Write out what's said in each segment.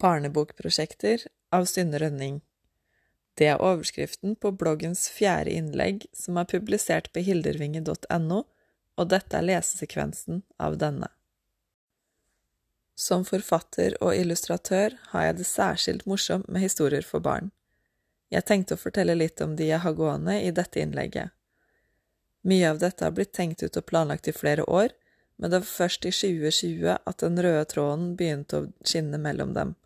Barnebokprosjekter av Synne Rønning. Det er overskriften på bloggens fjerde innlegg, som er publisert på hildervinge.no, og dette er lesesekvensen av denne. Som forfatter og illustratør har jeg det særskilt morsomt med historier for barn. Jeg tenkte å fortelle litt om de jeg har gående i dette innlegget. Mye av dette har blitt tenkt ut og planlagt i flere år, men det var først i 2020 at den røde tråden begynte å skinne mellom dem.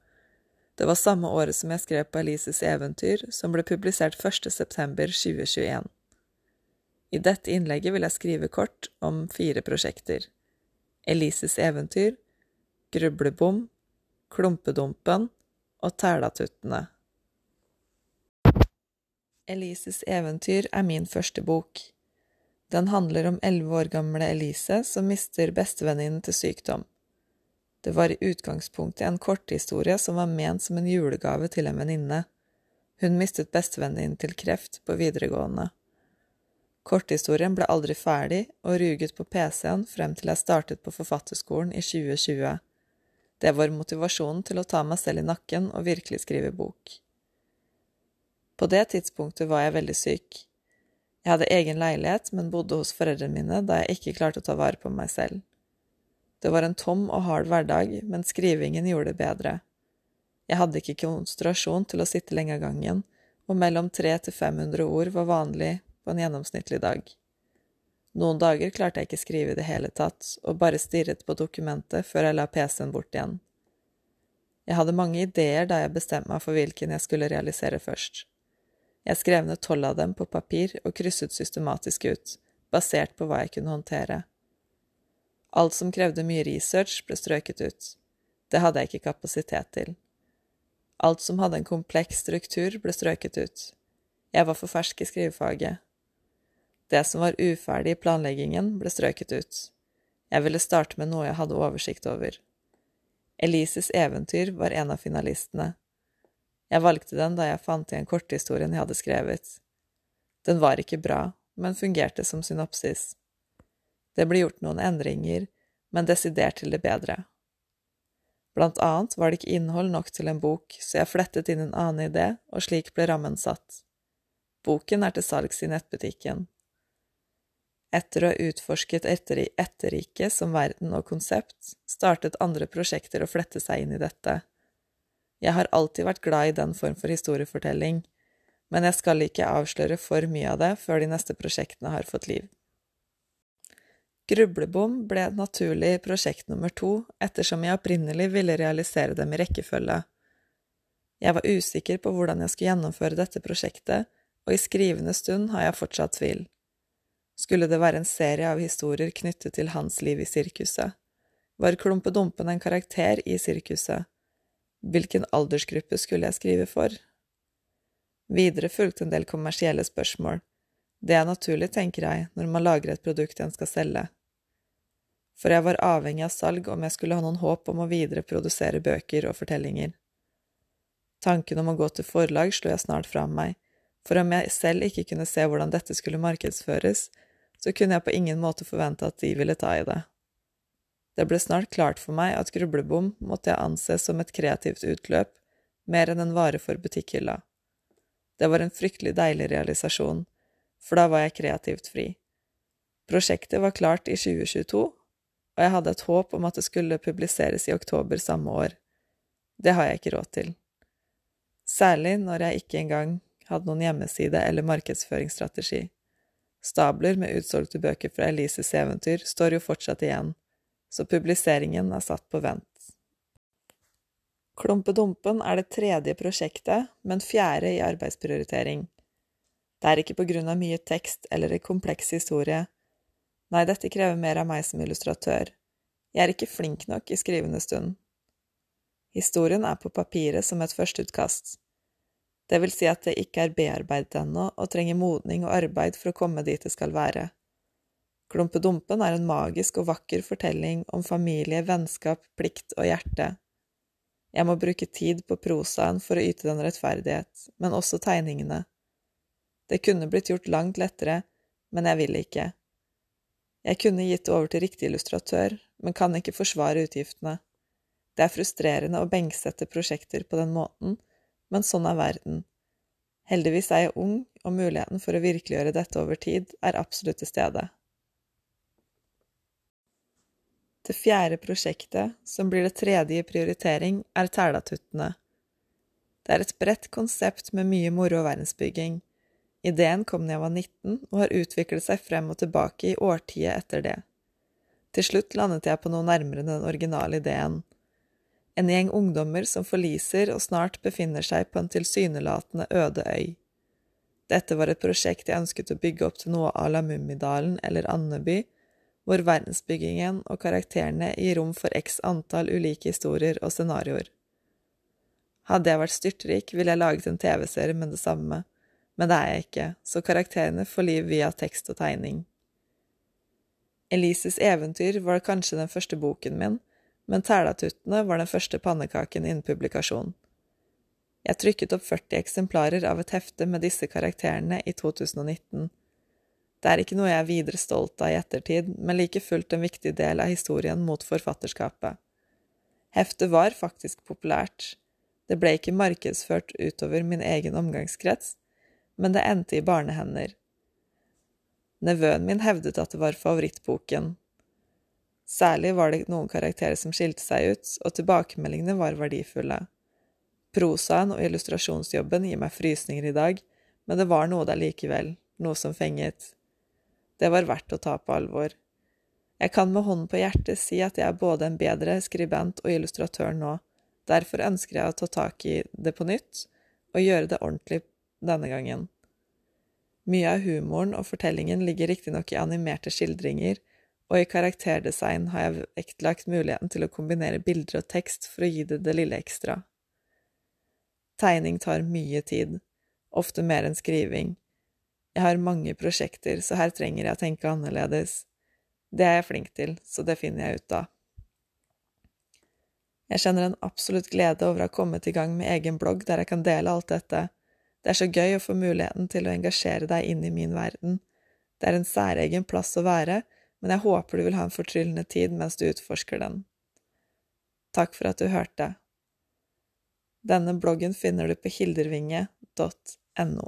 Det var samme året som jeg skrev på Elises eventyr, som ble publisert 1. september 2021. I dette innlegget vil jeg skrive kort om fire prosjekter. Elises eventyr, Grublebom, Klumpedumpen og Tælatuttene. Elises eventyr er min første bok. Den handler om elleve år gamle Elise som mister bestevenninnen til sykdom. Det var i utgangspunktet en korthistorie som var ment som en julegave til en venninne. Hun mistet bestevenninnen til kreft på videregående. Korthistorien ble aldri ferdig og ruget på PC-en frem til jeg startet på forfatterskolen i 2020. Det var motivasjonen til å ta meg selv i nakken og virkelig skrive bok. På det tidspunktet var jeg veldig syk. Jeg hadde egen leilighet, men bodde hos foreldrene mine da jeg ikke klarte å ta vare på meg selv. Det var en tom og hard hverdag, men skrivingen gjorde det bedre. Jeg hadde ikke konsentrasjon til å sitte lenge av gangen, og mellom 300 til 500 ord var vanlig på en gjennomsnittlig dag. Noen dager klarte jeg ikke skrive i det hele tatt, og bare stirret på dokumentet før jeg la PC-en bort igjen. Jeg hadde mange ideer da jeg bestemte meg for hvilken jeg skulle realisere først. Jeg skrev ned tolv av dem på papir og krysset systematisk ut, basert på hva jeg kunne håndtere. Alt som krevde mye research, ble strøket ut. Det hadde jeg ikke kapasitet til. Alt som hadde en kompleks struktur, ble strøket ut. Jeg var for fersk i skrivefaget. Det som var uferdig i planleggingen, ble strøket ut. Jeg ville starte med noe jeg hadde oversikt over. Elises eventyr var en av finalistene. Jeg valgte den da jeg fant igjen korthistorien jeg hadde skrevet. Den var ikke bra, men fungerte som synopsis. Det ble gjort noen endringer, men desidert til det bedre. Blant annet var det ikke innhold nok til en bok, så jeg flettet inn en annen idé, og slik ble rammen satt. Boken er til salgs i nettbutikken. Etter å ha utforsket etter etterriket som verden og konsept, startet andre prosjekter å flette seg inn i dette. Jeg har alltid vært glad i den form for historiefortelling, men jeg skal ikke avsløre for mye av det før de neste prosjektene har fått liv. Grublebom ble et naturlig prosjekt nummer to, ettersom jeg opprinnelig ville realisere dem i rekkefølge. Jeg var usikker på hvordan jeg skulle gjennomføre dette prosjektet, og i skrivende stund har jeg fortsatt tvil. Skulle det være en serie av historier knyttet til hans liv i sirkuset? Var Klumpedumpen en karakter i sirkuset? Hvilken aldersgruppe skulle jeg skrive for? Videre fulgte en del kommersielle spørsmål. Det er naturlig, tenker jeg, når man lager et produkt en skal selge. For jeg var avhengig av salg om jeg skulle ha noen håp om å videreprodusere bøker og fortellinger. Tanken om å gå til forlag slo jeg snart fra meg, for om jeg selv ikke kunne se hvordan dette skulle markedsføres, så kunne jeg på ingen måte forvente at de ville ta i det. Det ble snart klart for meg at Grublebom måtte jeg anse som et kreativt utløp, mer enn en vare for butikkhylla. Det var en fryktelig deilig realisasjon, for da var jeg kreativt fri. Prosjektet var klart i 2022, og jeg hadde et håp om at det skulle publiseres i oktober samme år. Det har jeg ikke råd til. Særlig når jeg ikke engang hadde noen hjemmeside eller markedsføringsstrategi. Stabler med utsolgte bøker fra Elises eventyr står jo fortsatt igjen, så publiseringen er satt på vent. Klumpedumpen er det tredje prosjektet, men fjerde i arbeidsprioritering. Det er ikke på grunn av mye tekst eller en kompleks historie. Nei, dette krever mer av meg som illustratør. Jeg er ikke flink nok i skrivende stund. Historien er på papiret som et førsteutkast. Det vil si at det ikke er bearbeidet ennå og trenger modning og arbeid for å komme dit det skal være. Klumpedumpen er en magisk og vakker fortelling om familie, vennskap, plikt og hjerte. Jeg må bruke tid på prosaen for å yte den rettferdighet, men også tegningene. Det kunne blitt gjort langt lettere, men jeg vil ikke. Jeg kunne gitt det over til riktig illustratør, men kan ikke forsvare utgiftene. Det er frustrerende å bengsette prosjekter på den måten, men sånn er verden. Heldigvis er jeg ung, og muligheten for å virkeliggjøre dette over tid er absolutt til stede. Det fjerde prosjektet, som blir det tredje i prioritering, er Tælatuttene. Det er et bredt konsept med mye moro og verdensbygging. Ideen kom da jeg var 19, og har utviklet seg frem og tilbake i årtiet etter det. Til slutt landet jeg på noe nærmere den originale ideen. En gjeng ungdommer som forliser og snart befinner seg på en tilsynelatende øde øy. Dette var et prosjekt jeg ønsket å bygge opp til noe à la Mummidalen eller Andeby, hvor verdensbyggingen og karakterene gir rom for x antall ulike historier og scenarioer. Hadde jeg vært styrtrik, ville jeg laget en TV-serie med det samme, men det er jeg ikke, så karakterene får liv via tekst og tegning. Elises eventyr var kanskje den første boken min, men Tælatuttene var den første pannekaken innen publikasjon. Jeg trykket opp 40 eksemplarer av et hefte med disse karakterene i 2019. Det er ikke noe jeg er videre stolt av i ettertid, men like fullt en viktig del av historien mot forfatterskapet. Heftet var faktisk populært. Det ble ikke markedsført utover min egen omgangskrets, men det endte i barnehender. Nevøen min hevdet at det var favorittboken. Særlig var det noen karakterer som skilte seg ut, og tilbakemeldingene var verdifulle. Prosaen og illustrasjonsjobben gir meg frysninger i dag, men det var noe der likevel, noe som fenget. Det var verdt å ta på alvor. Jeg kan med hånden på hjertet si at jeg er både en bedre skribent og illustratør nå, derfor ønsker jeg å ta tak i det på nytt og gjøre det ordentlig denne gangen. Mye av humoren og fortellingen ligger riktignok i animerte skildringer, og i karakterdesign har jeg vektlagt muligheten til å kombinere bilder og tekst for å gi det det lille ekstra. Tegning tar mye tid, ofte mer enn skriving, jeg har mange prosjekter, så her trenger jeg å tenke annerledes. Det er jeg flink til, så det finner jeg ut av. Jeg kjenner en absolutt glede over å ha kommet i gang med egen blogg der jeg kan dele alt dette. Det er så gøy å få muligheten til å engasjere deg inn i min verden. Det er en særegen plass å være, men jeg håper du vil ha en fortryllende tid mens du utforsker den. Takk for at du hørte. Denne bloggen finner du på hildervinge.no.